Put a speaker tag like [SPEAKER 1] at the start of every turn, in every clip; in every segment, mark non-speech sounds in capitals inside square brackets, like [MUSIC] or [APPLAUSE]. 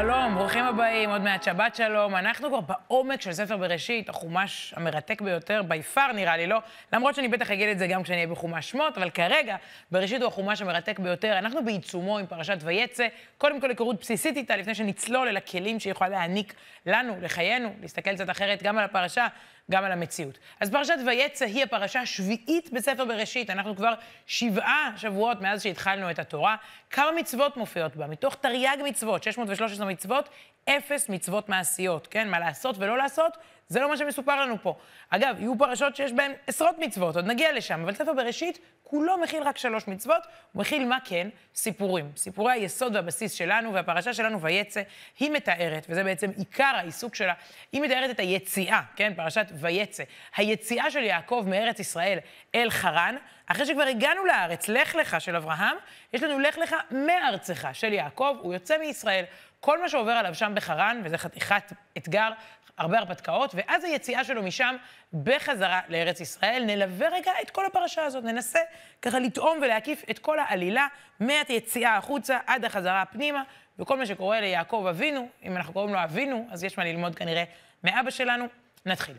[SPEAKER 1] שלום, ברוכים הבאים, עוד מעט שבת שלום. אנחנו כבר בעומק של ספר בראשית, החומש המרתק ביותר, בי פאר נראה לי, לא? למרות שאני בטח אגיד את זה גם כשאני אהיה בחומש שמות, אבל כרגע, בראשית הוא החומש המרתק ביותר. אנחנו בעיצומו עם פרשת ויצא, קודם כל היכרות בסיסית איתה, לפני שנצלול אל הכלים שהיא יכולה להעניק לנו, לחיינו, להסתכל קצת אחרת גם על הפרשה, גם על המציאות. אז פרשת ויצא היא הפרשה השביעית בספר בראשית. אנחנו כבר שבעה שבועות מאז שהתחלנו את התורה. כמה מצוות מופיעות בה? מתוך תרי"ג מצוות, 613 מצוות, אפס מצוות מעשיות, כן? מה לעשות ולא לעשות, זה לא מה שמסופר לנו פה. אגב, יהיו פרשות שיש בהן עשרות מצוות, עוד נגיע לשם, אבל ספר בראשית כולו מכיל רק שלוש מצוות, הוא מכיל מה כן? סיפורים. סיפורי היסוד והבסיס שלנו, והפרשה שלנו, ויצא, היא מתארת, וזה בעצם עיקר העיסוק שלה, היא מתארת את היציאה, כן? פרשת ויצא. היציאה של יעקב מארץ ישראל אל חרן, אחרי שכבר הגענו לארץ, לך לך של אברהם, יש לנו לך לך מארצך של יעקב, הוא יוצא מישראל. כל מה שעובר עליו שם בחרן, וזה חתיכת אתגר, הרבה הרפתקאות, ואז היציאה שלו משם בחזרה לארץ ישראל. נלווה רגע את כל הפרשה הזאת, ננסה ככה לטעום ולהקיף את כל העלילה, מהיציאה החוצה עד החזרה פנימה, וכל מה שקורה ליעקב אבינו, אם אנחנו קוראים לו אבינו, אז יש מה ללמוד כנראה מאבא שלנו. נתחיל.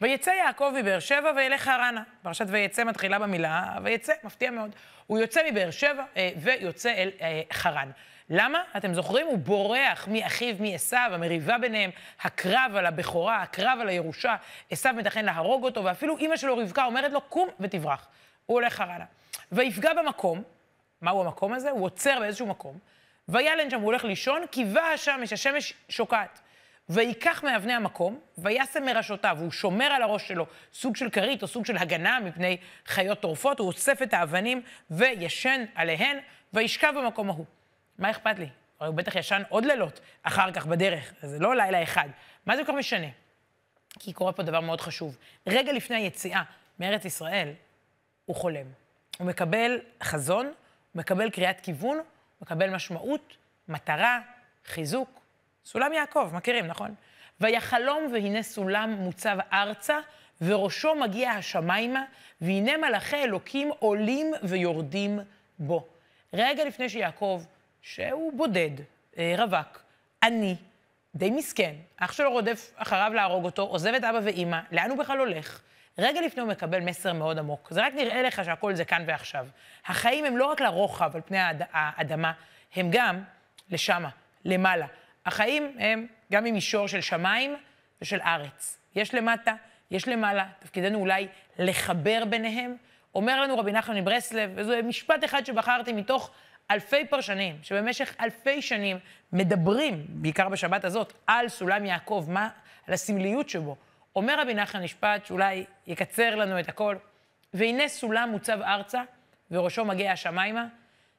[SPEAKER 1] ויצא יעקב מבאר שבע וילך חרנה. פרשת ויצא מתחילה במילה, ויצא, מפתיע מאוד. הוא יוצא מבאר שבע אה, ויוצא אל אה, חרן. למה? אתם זוכרים? הוא בורח מאחיו, מעשו, המריבה ביניהם, הקרב על הבכורה, הקרב על הירושה. עשו מתכן להרוג אותו, ואפילו אימא שלו, רבקה, אומרת לו, קום ותברח. הוא הולך חרנה. ויפגע במקום, מהו המקום הזה? הוא עוצר באיזשהו מקום, וילן שם, הוא הולך לישון, קיווה השמש, השמש שוקעת. ויקח מאבני המקום, וישם מראשותיו, הוא שומר על הראש שלו סוג של כרית או סוג של הגנה מפני חיות טורפות, הוא אוסף את האבנים וישן עליהן, וישכב במקום ההוא. מה אכפת לי? הרי הוא בטח ישן עוד לילות אחר כך בדרך, זה לא לילה אחד. מה זה כל כך משנה? כי קורה פה דבר מאוד חשוב. רגע לפני היציאה מארץ ישראל, הוא חולם. הוא מקבל חזון, הוא מקבל קריאת כיוון, הוא מקבל משמעות, מטרה, חיזוק. סולם יעקב, מכירים, נכון? ויחלום והנה סולם מוצב ארצה, וראשו מגיע השמיימה, והנה מלאכי אלוקים עולים ויורדים בו. רגע לפני שיעקב שהוא בודד, אה, רווק, עני, די מסכן, אח שלו רודף אחריו להרוג אותו, עוזב את אבא ואימא, לאן הוא בכלל הולך? רגע לפני הוא מקבל מסר מאוד עמוק. זה רק נראה לך שהכל זה כאן ועכשיו. החיים הם לא רק לרוחב על פני האד... האדמה, הם גם לשמה, למעלה. החיים הם גם ממישור של שמיים ושל ארץ. יש למטה, יש למעלה, תפקידנו אולי לחבר ביניהם. אומר לנו רבי נחמן מברסלב, וזה משפט אחד שבחרתי מתוך אלפי פרשנים שבמשך אלפי שנים מדברים, בעיקר בשבת הזאת, על סולם יעקב, מה, על הסמליות שבו. אומר רבי נחמן משפט שאולי יקצר לנו את הכל, והנה סולם מוצב ארצה וראשו מגיע השמיימה,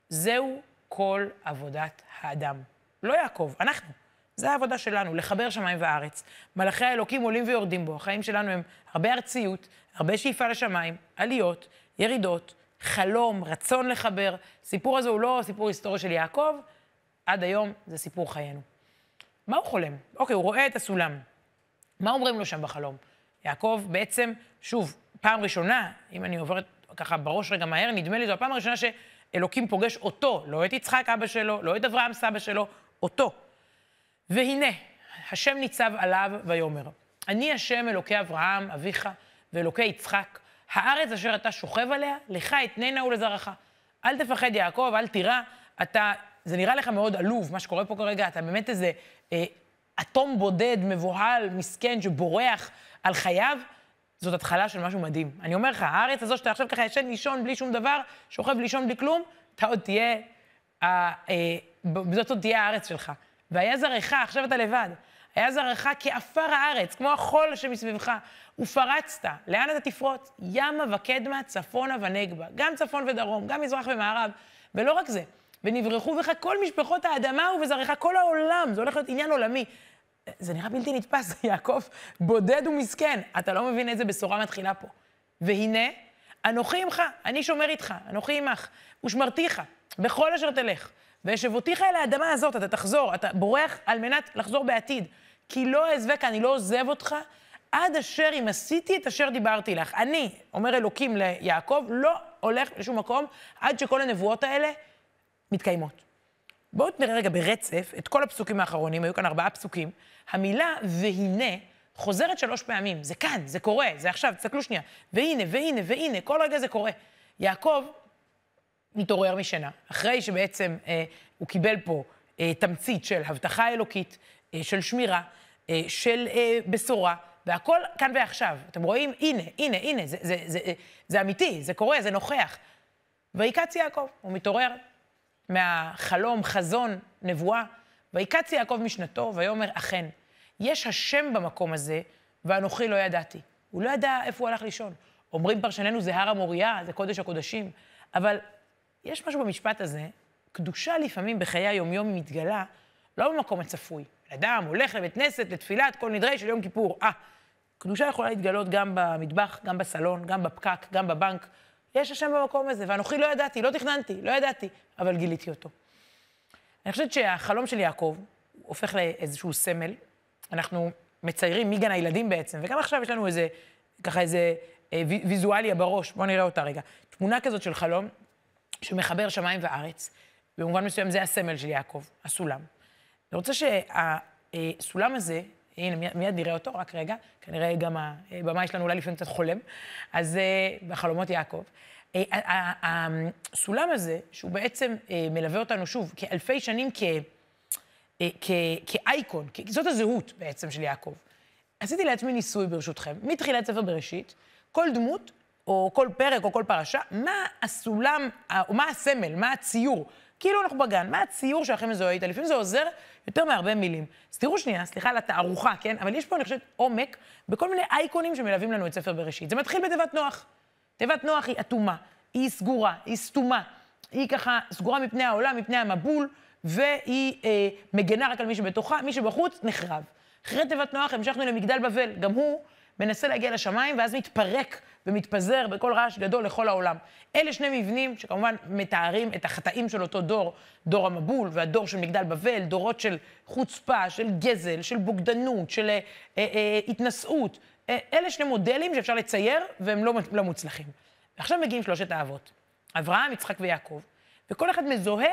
[SPEAKER 1] זהו כל עבודת האדם. לא יעקב, אנחנו. זה העבודה שלנו, לחבר שמיים וארץ. מלאכי האלוקים עולים ויורדים בו. החיים שלנו הם הרבה ארציות, הרבה שאיפה לשמיים, עליות, ירידות, חלום, רצון לחבר. הסיפור הזה הוא לא סיפור היסטורי של יעקב, עד היום זה סיפור חיינו. מה הוא חולם? אוקיי, הוא רואה את הסולם. מה אומרים לו שם בחלום? יעקב בעצם, שוב, פעם ראשונה, אם אני עוברת ככה בראש רגע מהר, נדמה לי זו הפעם הראשונה שאלוקים פוגש אותו, לא את יצחק אבא שלו, לא את אברהם סבא שלו, אותו. והנה, השם ניצב עליו ויאמר, אני השם אלוקי אברהם, אביך, ואלוקי יצחק, הארץ אשר אתה שוכב עליה, לך אתננה ולזרעך. אל תפחד יעקב, אל תירא, אתה, זה נראה לך מאוד עלוב, מה שקורה פה כרגע, אתה באמת איזה אה, אטום בודד, מבוהל, מסכן, שבורח על חייו, זאת התחלה של משהו מדהים. אני אומר לך, הארץ הזו שאתה עכשיו ככה ישן לישון בלי שום דבר, שוכב לישון בלי כלום, אתה עוד תהיה, אה, אה, זאת עוד תהיה הארץ שלך. והיה זרעך, עכשיו אתה לבד. היה זרעך כעפר הארץ, כמו החול שמסביבך. ופרצת, לאן אתה תפרוץ? ימה וקדמה, צפונה ונגבה. גם צפון ודרום, גם מזרח ומערב. ולא רק זה, ונברחו בך כל משפחות האדמה ובזרעך כל העולם. זה הולך להיות עניין עולמי. זה נראה בלתי נתפס, [LAUGHS] יעקב בודד ומסכן. אתה לא מבין איזה בשורה מתחילה פה. והנה, אנוכי עמך, אני שומר איתך, אנוכי עמך, ושמרתיך, בכל אשר תלך. וישבותיך אל האדמה הזאת, אתה תחזור, אתה בורח על מנת לחזור בעתיד. כי לא אעזבך, אני לא עוזב אותך, עד אשר אם עשיתי את אשר דיברתי לך. אני, אומר אלוקים ליעקב, לא הולך לשום מקום עד שכל הנבואות האלה מתקיימות. בואו נראה רגע ברצף את כל הפסוקים האחרונים, היו כאן ארבעה פסוקים. המילה והנה חוזרת שלוש פעמים, זה כאן, זה קורה, זה עכשיו, תסתכלו שנייה. והנה, והנה, והנה, כל רגע זה קורה. יעקב מתעורר משינה, אחרי שבעצם אה, הוא קיבל פה אה, תמצית של הבטחה אלוקית, של שמירה, אה, של אה, בשורה, והכל כאן ועכשיו. אתם רואים? הנה, הנה, הנה, זה, זה, זה, זה, זה אמיתי, זה קורה, זה נוכח. ויקץ יעקב, הוא מתעורר מהחלום, חזון, נבואה. ויקץ יעקב משנתו, ויאמר, אכן, יש השם במקום הזה, ואנוכי לא ידעתי. הוא לא ידע איפה הוא הלך לישון. אומרים פרשנינו, זה הר המוריה, זה קודש הקודשים, אבל יש משהו במשפט הזה, קדושה לפעמים בחיי היומיום היא מתגלה לא במקום הצפוי. אדם הולך לבית כנסת, לתפילת כל נדרי של יום כיפור. אה, קדושה יכולה להתגלות גם במטבח, גם בסלון, גם בפקק, גם בבנק. יש השם במקום הזה, ואנוכי לא ידעתי, לא תכננתי, לא ידעתי, אבל גיליתי אותו. אני חושבת שהחלום של יעקב הופך לאיזשהו סמל. אנחנו מציירים מגן הילדים בעצם, וגם עכשיו יש לנו איזה, ככה איזה אה, ויזואליה בראש, בואו נראה אותה רגע. תמונה כזאת של חלום שמחבר שמיים וארץ, במובן מסוים זה הסמל של יעקב, הסולם. אני רוצה שהסולם הזה, הנה, מיד נראה אותו, רק רגע, כנראה גם הבמה יש לנו אולי לפעמים קצת חולם, אז אה, בחלומות יעקב. אה, הסולם הזה, שהוא בעצם אה, מלווה אותנו שוב כאלפי שנים כאייקון, זאת הזהות בעצם של יעקב. עשיתי לעצמי ניסוי ברשותכם, מתחילת ספר בראשית, כל דמות, או כל פרק, או כל פרשה, מה הסולם, או מה הסמל, מה הציור כאילו אנחנו בגן, מה הציור שהכי מזוהה איתה? לפעמים זה עוזר יותר מהרבה מילים. אז תראו שנייה, סליחה על התערוכה, כן? אבל יש פה, אני חושבת, עומק בכל מיני אייקונים שמלווים לנו את ספר בראשית. זה מתחיל בתיבת נוח. תיבת נוח היא אטומה, היא סגורה, היא סתומה. היא ככה סגורה מפני העולם, מפני המבול, והיא אה, מגנה רק על מי שבתוכה, מי שבחוץ נחרב. אחרי תיבת נוח המשכנו למגדל בבל, גם הוא מנסה להגיע לשמיים, ואז מתפרק ומתפזר בכל רעש גדול לכל העולם. אלה שני מבנים שכמובן מתארים את החטאים של אותו דור, דור המבול והדור של מגדל בבל, דורות של חוצפה, של גזל, של בוגדנות, של אה, אה, אה, התנשאות. אה, אלה שני מודלים שאפשר לצייר והם לא, לא מוצלחים. ועכשיו מגיעים שלושת האבות, אברהם, יצחק ויעקב, וכל אחד מזוהה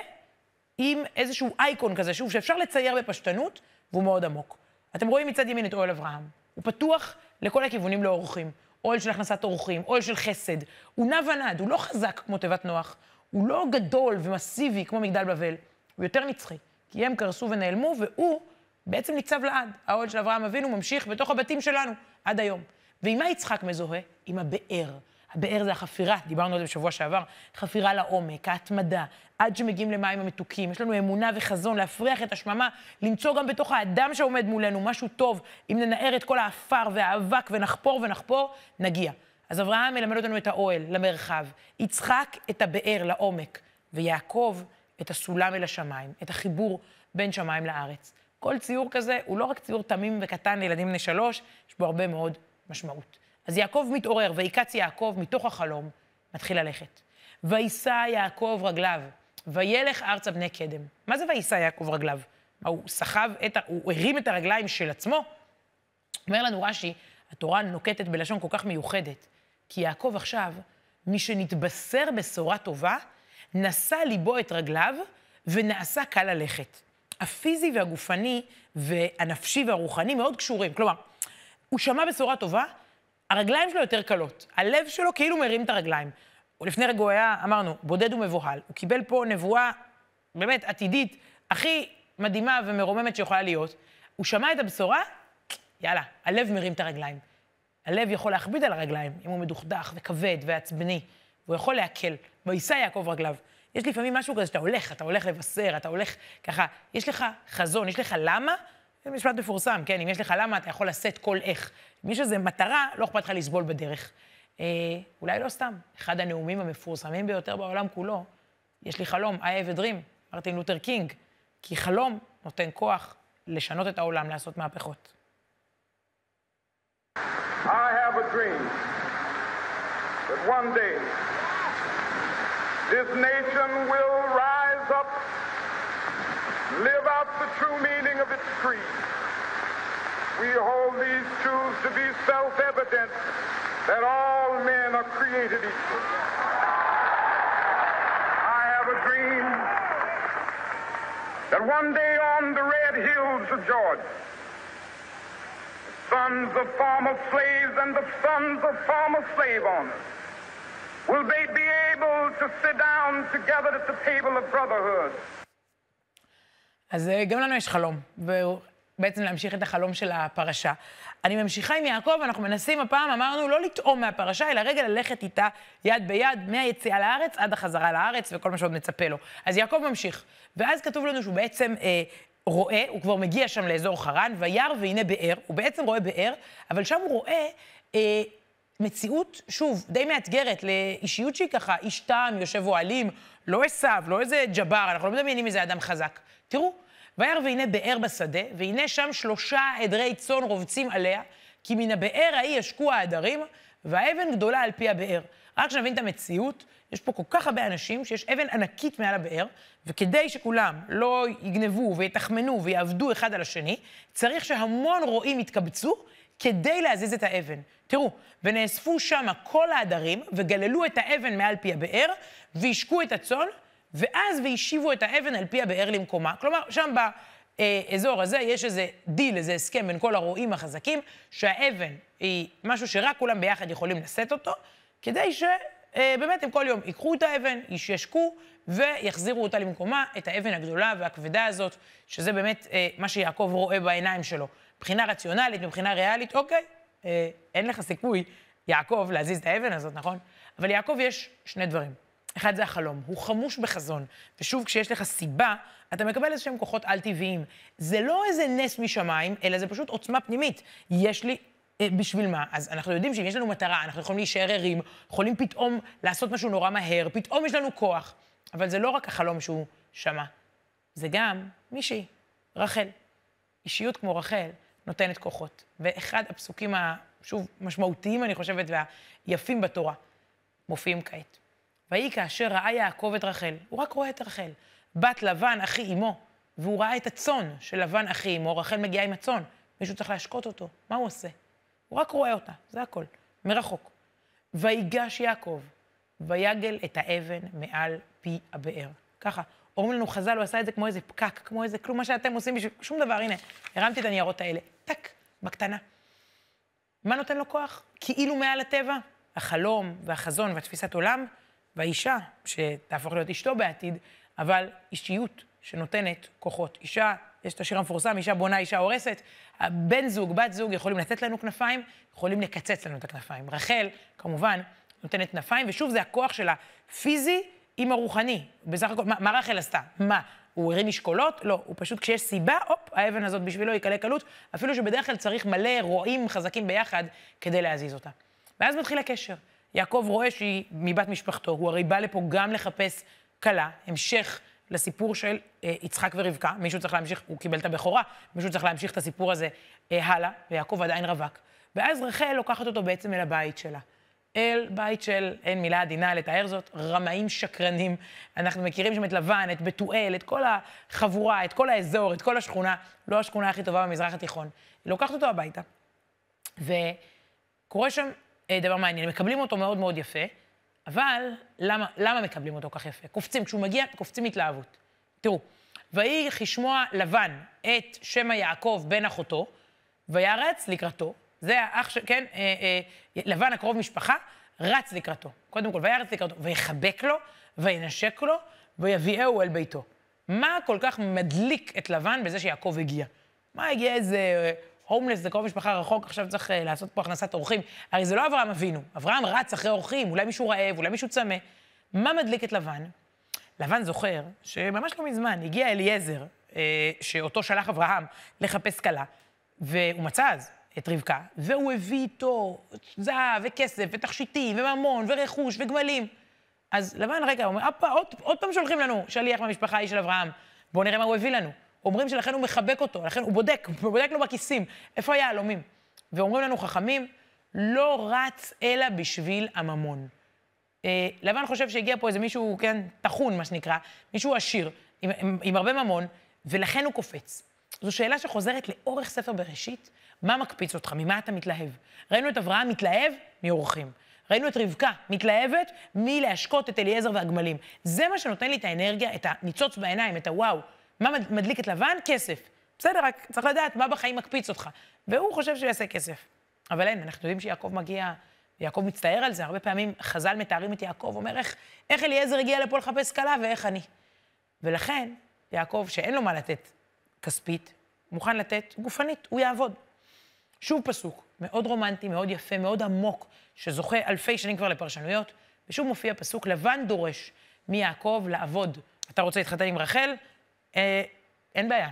[SPEAKER 1] עם איזשהו אייקון כזה, שוב, שאפשר לצייר בפשטנות, והוא מאוד עמוק. אתם רואים מצד ימין את אוהל אברהם. הוא פתוח לכל הכיוונים לאורחים. אוהל של הכנסת אורחים, אוהל של חסד. הוא נע ונד, הוא לא חזק כמו תיבת נוח, הוא לא גדול ומסיבי כמו מגדל בבל, הוא יותר נצחי. כי הם קרסו ונעלמו, והוא בעצם ניצב לעד. האוהל של אברהם אבינו ממשיך בתוך הבתים שלנו, עד היום. ועם מה יצחק מזוהה? עם הבאר. הבאר זה החפירה, דיברנו על זה בשבוע שעבר, חפירה לעומק, ההתמדה, עד שמגיעים למים המתוקים. יש לנו אמונה וחזון להפריח את השממה, למצוא גם בתוך האדם שעומד מולנו משהו טוב. אם ננער את כל האפר והאבק ונחפור ונחפור, נגיע. אז אברהם מלמד אותנו את האוהל, למרחב, יצחק את הבאר לעומק, ויעקב את הסולם אל השמיים, את החיבור בין שמיים לארץ. כל ציור כזה הוא לא רק ציור תמים וקטן לילדים בני שלוש, יש בו הרבה מאוד משמעות. אז יעקב מתעורר, ויקץ יעקב מתוך החלום, מתחיל ללכת. ויישא יעקב רגליו, וילך ארצה בני קדם. מה זה ויישא יעקב רגליו? מה, הוא סחב את ה... הוא הרים את הרגליים של עצמו? אומר לנו רש"י, התורה נוקטת בלשון כל כך מיוחדת, כי יעקב עכשיו, מי שנתבשר בשורה טובה, נשא ליבו את רגליו ונעשה קל ללכת. הפיזי והגופני והנפשי והרוחני מאוד קשורים. כלומר, הוא שמע בשורה טובה, הרגליים שלו יותר קלות. הלב שלו כאילו מרים את הרגליים. לפני רגע הוא היה, אמרנו, בודד ומבוהל. הוא קיבל פה נבואה באמת עתידית, הכי מדהימה ומרוממת שיכולה להיות. הוא שמע את הבשורה, יאללה, הלב מרים את הרגליים. הלב יכול להכביד על הרגליים, אם הוא מדוכדך וכבד ועצבני, והוא יכול להקל. ויישא יעקב רגליו. יש לפעמים משהו כזה שאתה הולך, אתה הולך לבשר, אתה הולך ככה, יש לך חזון, יש לך למה, זה משפט מפורסם, כן? אם יש לך למה, אתה יכול לשאת כל איך. אם יש איזו מטרה, לא אכפת לך לסבול בדרך. אה, אולי לא סתם, אחד הנאומים המפורסמים ביותר בעולם כולו, יש לי חלום, I have a dream, מרטין לותר קינג, כי חלום נותן כוח לשנות את העולם, לעשות מהפכות. I have a dream that one day this nation will rise up, live out the true meaning of its creed. We hold these truths to be self-evident that all men are created equal. I have a dream
[SPEAKER 2] that one day on the red hills of Georgia, the sons of former slaves and the sons of former slave owners will they be able to sit down together at the table of brotherhood.
[SPEAKER 1] אז אה, גם לנו יש חלום, ובעצם להמשיך את החלום של הפרשה. אני ממשיכה עם יעקב, אנחנו מנסים הפעם, אמרנו, לא לטעום מהפרשה, אלא רגע ללכת איתה יד ביד, מהיציאה לארץ עד החזרה לארץ, וכל מה שעוד מצפה לו. אז יעקב ממשיך, ואז כתוב לנו שהוא בעצם אה, רואה, הוא כבר מגיע שם לאזור חרן, וירא והנה באר, הוא בעצם רואה באר, אבל שם הוא רואה אה, מציאות, שוב, די מאתגרת לאישיות שהיא ככה, איש טעם, יושב אוהלים, לא עשיו, לא איזה ג'בר, אנחנו לא מדמיינים איזה אדם חזק. תראו, וירא והנה באר בשדה, והנה שם שלושה עדרי צאן רובצים עליה, כי מן הבאר ההיא ישקו העדרים, והאבן גדולה על פי הבאר. רק שנבין את המציאות, יש פה כל כך הרבה אנשים שיש אבן ענקית מעל הבאר, וכדי שכולם לא יגנבו ויתחמנו ויעבדו אחד על השני, צריך שהמון רועים יתקבצו כדי להזיז את האבן. תראו, ונאספו שם כל העדרים, וגללו את האבן מעל פי הבאר, והשקו את הצאן, ואז והשיבו את האבן על פי הבאר למקומה. כלומר, שם באזור הזה יש איזה דיל, איזה הסכם בין כל הרועים החזקים, שהאבן היא משהו שרק כולם ביחד יכולים לשאת אותו, כדי שבאמת הם כל יום ייקחו את האבן, ישקו, ויחזירו אותה למקומה, את האבן הגדולה והכבדה הזאת, שזה באמת אה, מה שיעקב רואה בעיניים שלו. מבחינה רציונלית, מבחינה ריאלית, אוקיי, אה, אין לך סיכוי, יעקב, להזיז את האבן הזאת, נכון? אבל יעקב יש שני דברים. אחד זה החלום, הוא חמוש בחזון. ושוב, כשיש לך סיבה, אתה מקבל איזשהם כוחות על-טבעיים. זה לא איזה נס משמיים, אלא זה פשוט עוצמה פנימית. יש לי אה, בשביל מה? אז אנחנו יודעים שאם יש לנו מטרה, אנחנו יכולים להישאר ערים, יכולים פתאום לעשות משהו נורא מהר, פתאום יש לנו כוח. אבל זה לא רק החלום שהוא שמע, זה גם מישהי, רחל. אישיות כמו רחל נותנת כוחות. ואחד הפסוקים, שוב, משמעותיים, אני חושבת, והיפים בתורה, מופיעים כעת. ויהי כאשר ראה יעקב את רחל, הוא רק רואה את רחל, בת לבן אחי אמו, והוא ראה את הצאן של לבן אחי אמו, רחל מגיעה עם הצאן, מישהו צריך להשקות אותו, מה הוא עושה? הוא רק רואה אותה, זה הכל, מרחוק. ויגש יעקב, ויגל את האבן מעל פי הבאר. ככה, אומרים לנו חז"ל, הוא עשה את זה כמו איזה פקק, כמו איזה כלום, מה שאתם עושים בשביל שום דבר, הנה, הרמתי את הניירות האלה, טק, בקטנה. מה נותן לו כוח? כאילו מעל הטבע, החלום והחזון והתפיסת עולם, והאישה, שתהפוך להיות אשתו בעתיד, אבל אישיות שנותנת כוחות. אישה, יש את השיר המפורסם, אישה בונה, אישה הורסת. בן זוג, בת זוג, יכולים לתת לנו כנפיים, יכולים לקצץ לנו את הכנפיים. רחל, כמובן, נותנת כנפיים, ושוב, זה הכוח של הפיזי עם הרוחני. בסך הכל, מה, מה רחל עשתה? מה? הוא הרים משקולות? לא. הוא פשוט, כשיש סיבה, הופ, האבן הזאת בשבילו היא קלה קלות, אפילו שבדרך כלל צריך מלא רועים חזקים ביחד כדי להזיז אותה. ואז מתחיל הקשר. יעקב רואה שהיא מבת משפחתו, הוא הרי בא לפה גם לחפש כלה, המשך לסיפור של אה, יצחק ורבקה, מישהו צריך להמשיך, הוא קיבל את הבכורה, מישהו צריך להמשיך את הסיפור הזה אה, הלאה, ויעקב עדיין רווק. ואז רחל לוקחת אותו בעצם אל הבית שלה. אל בית של, אין מילה עדינה לתאר זאת, רמאים שקרנים. אנחנו מכירים שם את לבן, את בתואל, את כל החבורה, את כל האזור, את כל השכונה, לא השכונה הכי טובה במזרח התיכון. היא לוקחת אותו הביתה, וקורה שם דבר מעניין, מקבלים אותו מאוד מאוד יפה, אבל למה, למה מקבלים אותו כך יפה? קופצים, כשהוא מגיע, קופצים התלהבות. תראו, ויהי כשמוע לבן את שמא יעקב בן אחותו, וירץ לקראתו, זה האח ש... כן, אה, אה, לבן הקרוב משפחה, רץ לקראתו. קודם כל, וירץ לקראתו, ויחבק לו, וינשק לו, ויביאהו אל ביתו. מה כל כך מדליק את לבן בזה שיעקב הגיע? מה הגיע איזה הומלס, זה קרוב משפחה רחוק, עכשיו צריך uh, לעשות פה הכנסת אורחים. הרי זה לא אברהם אבינו, אברהם רץ אחרי אורחים, אולי מישהו רעב, אולי מישהו צמא. מה מדליק את לבן? לבן זוכר שממש לא מזמן הגיע אליעזר, אה, שאותו שלח אברהם לחפש כלה, והוא מצא אז את רבקה, והוא הביא איתו זהב וכסף ותכשיטים וממון ורכוש וגמלים. אז לבן רגע, אומר, עוד, עוד פעם שולחים לנו שליח מהמשפחה ההיא של אברהם, בואו נראה מה הוא הביא לנו. אומרים שלכן הוא מחבק אותו, לכן הוא בודק, הוא בודק לו בכיסים, איפה היהלומים? ואומרים לנו חכמים, לא רץ אלא בשביל הממון. אה, לבן חושב שהגיע פה איזה מישהו, כן, טחון, מה שנקרא, מישהו עשיר, עם, עם, עם הרבה ממון, ולכן הוא קופץ. זו שאלה שחוזרת לאורך ספר בראשית, מה מקפיץ אותך, ממה אתה מתלהב? ראינו את אברהם מתלהב מאורחים. ראינו את רבקה מתלהבת מלהשקות את אליעזר והגמלים. זה מה שנותן לי את האנרגיה, את הניצוץ בעיניים, את הוואו. מה מדליק את לבן? כסף. בסדר, רק צריך לדעת מה בחיים מקפיץ אותך. והוא חושב שהוא יעשה כסף. אבל אין, אנחנו יודעים שיעקב מגיע, יעקב מצטער על זה, הרבה פעמים חז"ל מתארים את יעקב, אומר איך, איך אליעזר הגיע לפה לחפש כלה ואיך אני. ולכן, יעקב, שאין לו מה לתת כספית, מוכן לתת גופנית, הוא יעבוד. שוב פסוק, מאוד רומנטי, מאוד יפה, מאוד עמוק, שזוכה אלפי שנים כבר לפרשנויות, ושוב מופיע פסוק, לבן דורש מיעקב לעבוד. אתה רוצה להתחתן עם רחל? אה, אין בעיה,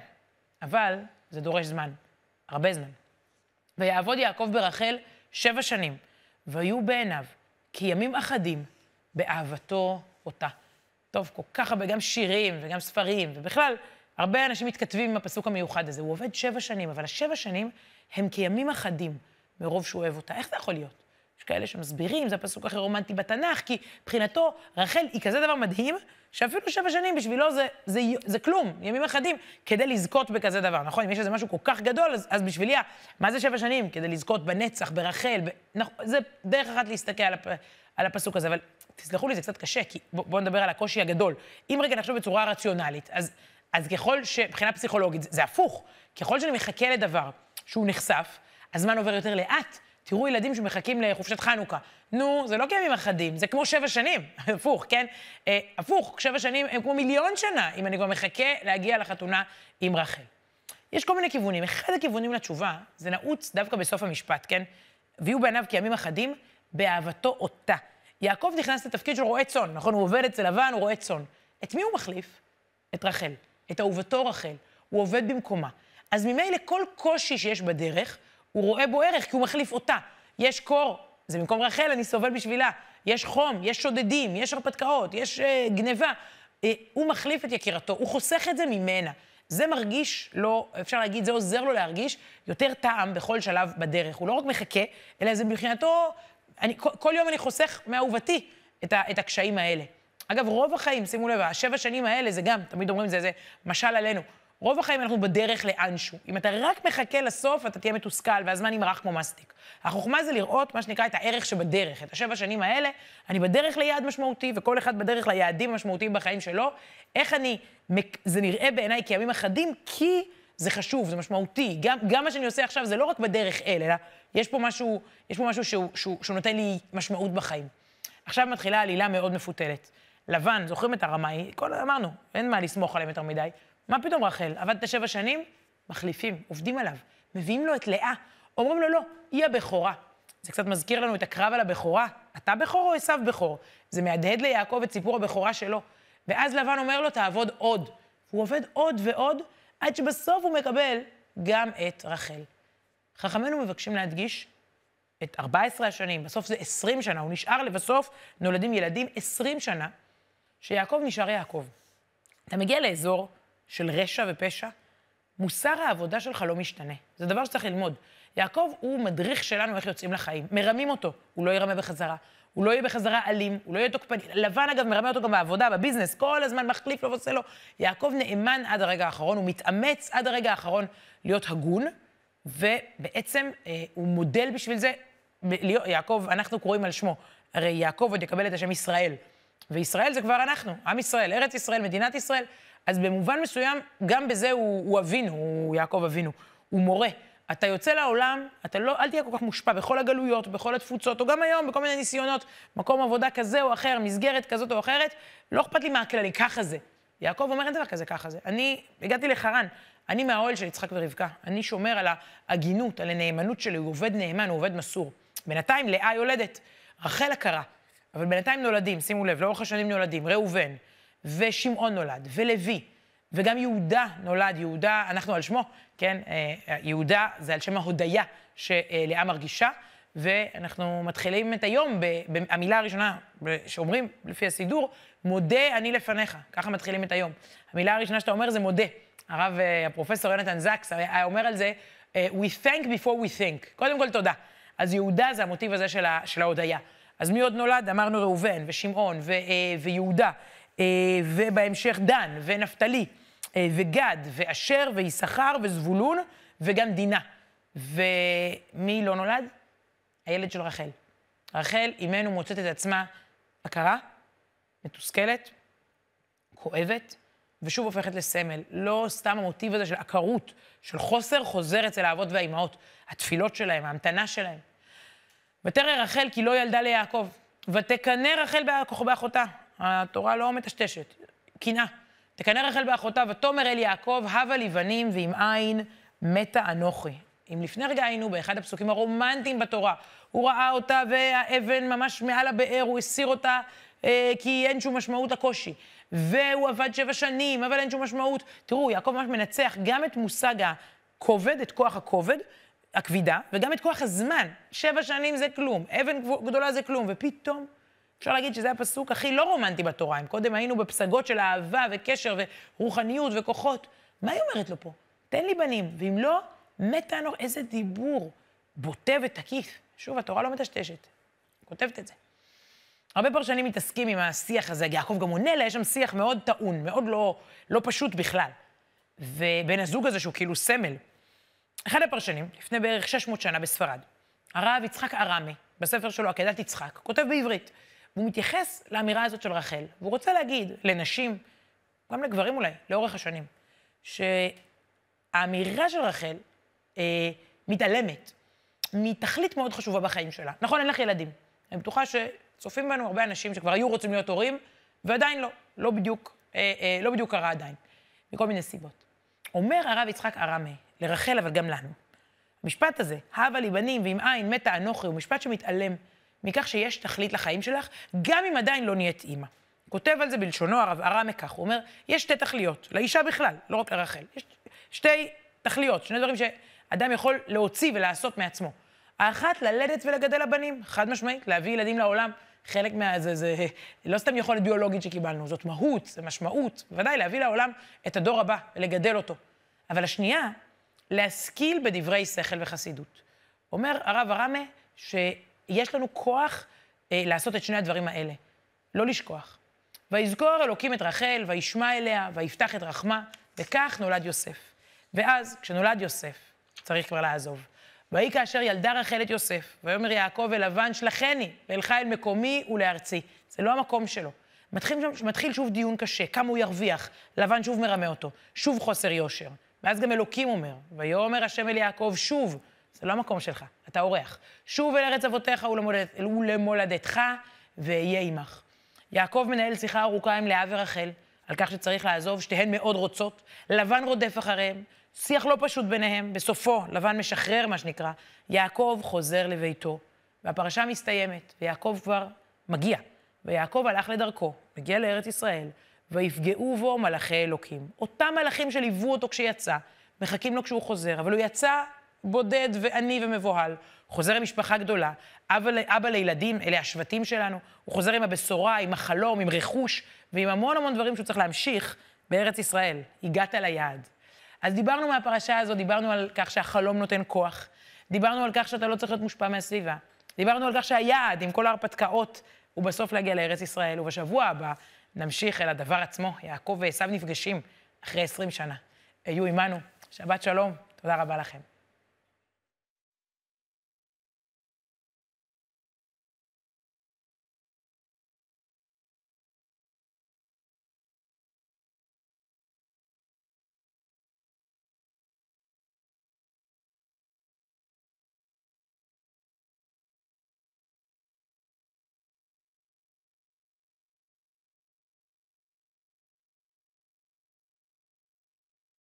[SPEAKER 1] אבל זה דורש זמן, הרבה זמן. ויעבוד יעקב ברחל שבע שנים, והיו בעיניו כימים אחדים באהבתו אותה. טוב, כל כך הרבה, גם שירים וגם ספרים, ובכלל, הרבה אנשים מתכתבים עם הפסוק המיוחד הזה. הוא עובד שבע שנים, אבל השבע שנים הם כימים אחדים מרוב שהוא אוהב אותה. איך זה יכול להיות? כאלה שמסבירים, זה הפסוק הכי רומנטי בתנ"ך, כי מבחינתו רחל היא כזה דבר מדהים, שאפילו שבע שנים בשבילו זה, זה, זה, כלום, ימים אחדים, כדי לזכות בכזה דבר, נכון? אם יש איזה משהו כל כך גדול, אז, אז בשבילי, מה זה שבע שנים? כדי לזכות בנצח, ברחל, ב, נכון, זה דרך אחת להסתכל על, הפ, על הפסוק הזה, אבל תסלחו לי, זה קצת קשה, כי בואו בוא נדבר על הקושי הגדול. אם רגע נחשוב בצורה רציונלית, אז, אז ככל שמבחינה פסיכולוגית, זה, זה הפוך, ככל שאני מחכה לדבר שהוא נחשף, הזמן עובר יותר לאט. תראו ילדים שמחכים לחופשת חנוכה. נו, זה לא כימים אחדים, זה כמו שבע שנים, [LAUGHS] הפוך, כן? אה, הפוך, שבע שנים הם כמו מיליון שנה, אם אני כבר מחכה להגיע לחתונה עם רחל. יש כל מיני כיוונים. אחד הכיוונים לתשובה, זה נעוץ דווקא בסוף המשפט, כן? ויהיו בעיניו כימים אחדים, באהבתו אותה. יעקב נכנס לתפקיד של רועה צאן, נכון? הוא עובד אצל לבן, הוא רועה צאן. את מי הוא מחליף? את רחל, את אהובתו רחל. הוא עובד במקומה. אז ממילא כל קושי שיש בדרך, הוא רואה בו ערך, כי הוא מחליף אותה. יש קור, זה במקום רחל, אני סובל בשבילה. יש חום, יש שודדים, יש הרפתקאות, יש uh, גניבה. Uh, הוא מחליף את יקירתו, הוא חוסך את זה ממנה. זה מרגיש לו, אפשר להגיד, זה עוזר לו להרגיש יותר טעם בכל שלב בדרך. הוא לא רק מחכה, אלא זה מבחינתו, אני, כל, כל יום אני חוסך מאהובתי את, את הקשיים האלה. אגב, רוב החיים, שימו לב, השבע שנים האלה זה גם, תמיד אומרים את זה, זה משל עלינו. רוב החיים אנחנו בדרך לאנשהו. אם אתה רק מחכה לסוף, אתה תהיה מתוסכל, והזמן ימרח כמו מסטיק. החוכמה זה לראות, מה שנקרא, את הערך שבדרך. את השבע שנים האלה, אני בדרך ליעד משמעותי, וכל אחד בדרך ליעדים המשמעותיים בחיים שלו. איך אני, זה נראה בעיניי כימים אחדים, כי זה חשוב, זה משמעותי. גם, גם מה שאני עושה עכשיו זה לא רק בדרך אל, אלא יש פה משהו, יש פה משהו שהוא, שהוא, שהוא נותן לי משמעות בחיים. עכשיו מתחילה עלילה מאוד מפותלת. לבן, זוכרים את הרמאי? כל, אמרנו, אין מה לסמוך עליהם יותר מדי. מה פתאום רחל? עבדת שבע שנים? מחליפים, עובדים עליו. מביאים לו את לאה. אומרים לו, לא, היא הבכורה. זה קצת מזכיר לנו את הקרב על הבכורה. אתה בכור או עשו בכור? זה מהדהד ליעקב את סיפור הבכורה שלו. ואז לבן אומר לו, תעבוד עוד. הוא עובד עוד ועוד, עד שבסוף הוא מקבל גם את רחל. חכמינו מבקשים להדגיש את 14 השנים, בסוף זה 20 שנה, הוא נשאר לבסוף, נולדים ילדים 20 שנה, שיעקב נשאר יעקב. אתה מגיע לאזור של רשע ופשע, מוסר העבודה שלך לא משתנה. זה דבר שצריך ללמוד. יעקב הוא מדריך שלנו איך יוצאים לחיים. מרמים אותו, הוא לא ירמה בחזרה. הוא לא יהיה בחזרה אלים, הוא לא יהיה תוקפני. לבן, אגב, מרמה אותו גם בעבודה, בביזנס, כל הזמן מחליף לו ועושה לו. יעקב נאמן עד הרגע האחרון, הוא מתאמץ עד הרגע האחרון להיות הגון, ובעצם אה, הוא מודל בשביל זה. יעקב, אנחנו קוראים על שמו. הרי יעקב עוד יקבל את השם ישראל. וישראל זה כבר אנחנו, עם ישראל, ארץ ישראל, מדינת ישראל. אז במובן מסוים, גם בזה הוא, הוא אבינו, הוא יעקב אבינו, הוא מורה. אתה יוצא לעולם, אתה לא, אל תהיה כל כך מושפע בכל הגלויות, בכל התפוצות, או גם היום, בכל מיני ניסיונות, מקום עבודה כזה או אחר, מסגרת כזאת או אחרת, לא אכפת לי מהכללי, ככה זה. יעקב אומר, אין דבר כזה, ככה זה. אני הגעתי לחרן, אני מהאוהל של יצחק ורבקה. אני שומר על ההגינות, על הנאמנות שלי, הוא עובד נאמן, הוא עובד מסור. בינתיים לאה יולדת, רחל הכרה, אבל בינתיים נולדים, שימו לב, לאורך השנים נולדים, ראובן, ושמעון נולד, ולוי, וגם יהודה נולד, יהודה, אנחנו על שמו, כן? אה, יהודה זה על שם ההודיה שלאה מרגישה, ואנחנו מתחילים את היום במילה הראשונה שאומרים, לפי הסידור, מודה אני לפניך. ככה מתחילים את היום. המילה הראשונה שאתה אומר זה מודה. הרב, אה, הפרופסור יונתן זקס היה אומר על זה, אה, We thank before we think. קודם כל, תודה. אז יהודה זה המוטיב הזה של ההודיה. אז מי עוד נולד? אמרנו ראובן, ושמעון, ויהודה. אה, ובהמשך דן, ונפתלי, אה, וגד, ואשר, ויששכר, וזבולון, וגם דינה. ומי לא נולד? הילד של רחל. רחל, אימנו מוצאת את עצמה עקרה, מתוסכלת, כואבת, ושוב הופכת לסמל. לא סתם המוטיב הזה של עקרות, של חוסר, חוזר אצל האבות והאימהות. התפילות שלהם, ההמתנה שלהם. ותרא רחל כי לא ילדה ליעקב, ותקנא רחל באחותה. התורה לא מטשטשת, קנאה. תקנא רחל באחותה, ותאמר אל יעקב, הבה לי בנים, ועם אין מתה אנוכי. אם לפני רגע היינו באחד הפסוקים הרומנטיים בתורה, הוא ראה אותה והאבן ממש מעל הבאר, הוא הסיר אותה אה, כי אין שום משמעות לקושי. והוא עבד שבע שנים, אבל אין שום משמעות. תראו, יעקב ממש מנצח גם את מושג הכובד, את כוח הכובד, הכבידה, וגם את כוח הזמן. שבע שנים זה כלום, אבן גדולה זה כלום, ופתאום אפשר להגיד שזה הפסוק הכי לא רומנטי בתורה. אם קודם היינו בפסגות של אהבה וקשר ורוחניות וכוחות, מה היא אומרת לו פה? תן לי בנים, ואם לא, מתה אנוך, איזה דיבור בוטה ותקיף. שוב, התורה לא מטשטשת, כותבת את זה. הרבה פרשנים מתעסקים עם השיח הזה, יעקב גם עונה לה, יש שם שיח מאוד טעון, מאוד לא, לא פשוט בכלל. ובן הזוג הזה, שהוא כאילו סמל. אחד הפרשנים, לפני בערך 600 שנה בספרד, הרב יצחק ארמי, בספר שלו, עקדת יצחק, כותב בעברית. והוא מתייחס לאמירה הזאת של רחל, והוא רוצה להגיד לנשים, גם לגברים אולי, לאורך השנים, שהאמירה של רחל אה, מתעלמת מתכלית מאוד חשובה בחיים שלה. נכון, אין לך ילדים. אני בטוחה שצופים בנו הרבה אנשים שכבר היו רוצים להיות הורים, ועדיין לא, לא בדיוק, אה, אה, לא בדיוק קרה עדיין, מכל מיני סיבות. אומר הרב יצחק ארמי, לרחל, אבל גם לנו, המשפט הזה, הבה לי בנים ועם עין מתה אנוכי, הוא משפט שמתעלם מכך שיש תכלית לחיים שלך, גם אם עדיין לא נהיית אימא. כותב על זה בלשונו הרב ארמי כך, הוא אומר, יש שתי תכליות, לאישה בכלל, לא רק לרחל. יש שתי תכליות, שני דברים שאדם יכול להוציא ולעשות מעצמו. האחת, ללדת ולגדל הבנים, חד משמעית, להביא ילדים לעולם. חלק מה... זה, זה לא סתם יכולת ביולוגית שקיבלנו, זאת מהות, זה משמעות. בוודאי, להביא לעולם את הדור הבא ולגדל אותו. אבל השנייה, להשכיל בדברי שכל וחסידות. אומר הרב ארמה שיש לנו כוח אה, לעשות את שני הדברים האלה. לא לשכוח. ויזכור אלוקים את רחל, וישמע אליה, ויפתח את רחמה, וכך נולד יוסף. ואז, כשנולד יוסף, צריך כבר לעזוב. ויהי כאשר ילדה רחל את יוסף, ויאמר יעקב אל לבן, שלחני, ואלך אל מקומי ולארצי. זה לא המקום שלו. מתחיל, מתחיל שוב דיון קשה, כמה הוא ירוויח, לבן שוב מרמה אותו, שוב חוסר יושר. ואז גם אלוקים אומר, ויאמר השם אל יעקב, שוב, זה לא המקום שלך, אתה אורח. שוב אל ארץ אבותיך ולמולדת, ולמולדתך, ואהיה עמך. יעקב מנהל שיחה ארוכה עם לאה ורחל, על כך שצריך לעזוב, שתיהן מאוד רוצות. לבן רודף אחריהם, שיח לא פשוט ביניהם, בסופו, לבן משחרר, מה שנקרא, יעקב חוזר לביתו, והפרשה מסתיימת, ויעקב כבר מגיע. ויעקב הלך לדרכו, מגיע לארץ ישראל, ויפגעו בו מלאכי אלוקים. אותם מלאכים שליוו אותו כשיצא, מחכים לו כשהוא חוזר, אבל הוא יצא בודד ועני ומבוהל. חוזר עם משפחה גדולה, אבא, אבא לילדים, אלה השבטים שלנו, הוא חוזר עם הבשורה, עם החלום, עם רכוש, ועם המון המון דברים שהוא צריך להמשיך בארץ ישראל. הגעת ליעד. אז דיברנו מהפרשה הזו, דיברנו על כך שהחלום נותן כוח, דיברנו על כך שאתה לא צריך להיות מושפע מהסביבה, דיברנו על כך שהיעד, עם כל ההרפתקאות, הוא בסוף להגיע לארץ ישראל, ובשבוע הבא נמשיך אל הדבר עצמו. יעקב ועשו נפגשים אחרי 20 שנה. היו עמנו, שבת שלום, תודה רבה לכם.